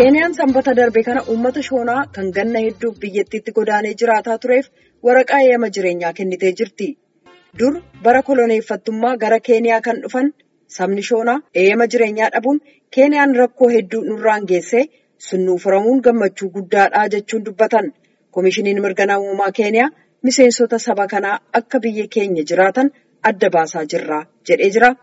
sanbata darbe kana uummata shoonaa kan ganna hedduuf biyyattiitti godaanee jiraataa tureef waraqaa eeyyama jireenyaa kennitee jirti. Dur bara koloneeffattummaa gara Keeniyaa kan dhufan sabni shoonaa eeyyama jireenyaa dhabuun Keeniyaan rakkoo hedduu nurraan geessee sunnuu furamuun gammachuu guddaadhaa jechuun dubbatan. Koomishiniin mirga namummaa Keeniyaa miseensota saba kanaa akka biyya keenya jiraatan adda baasaa jirra jedhee jira.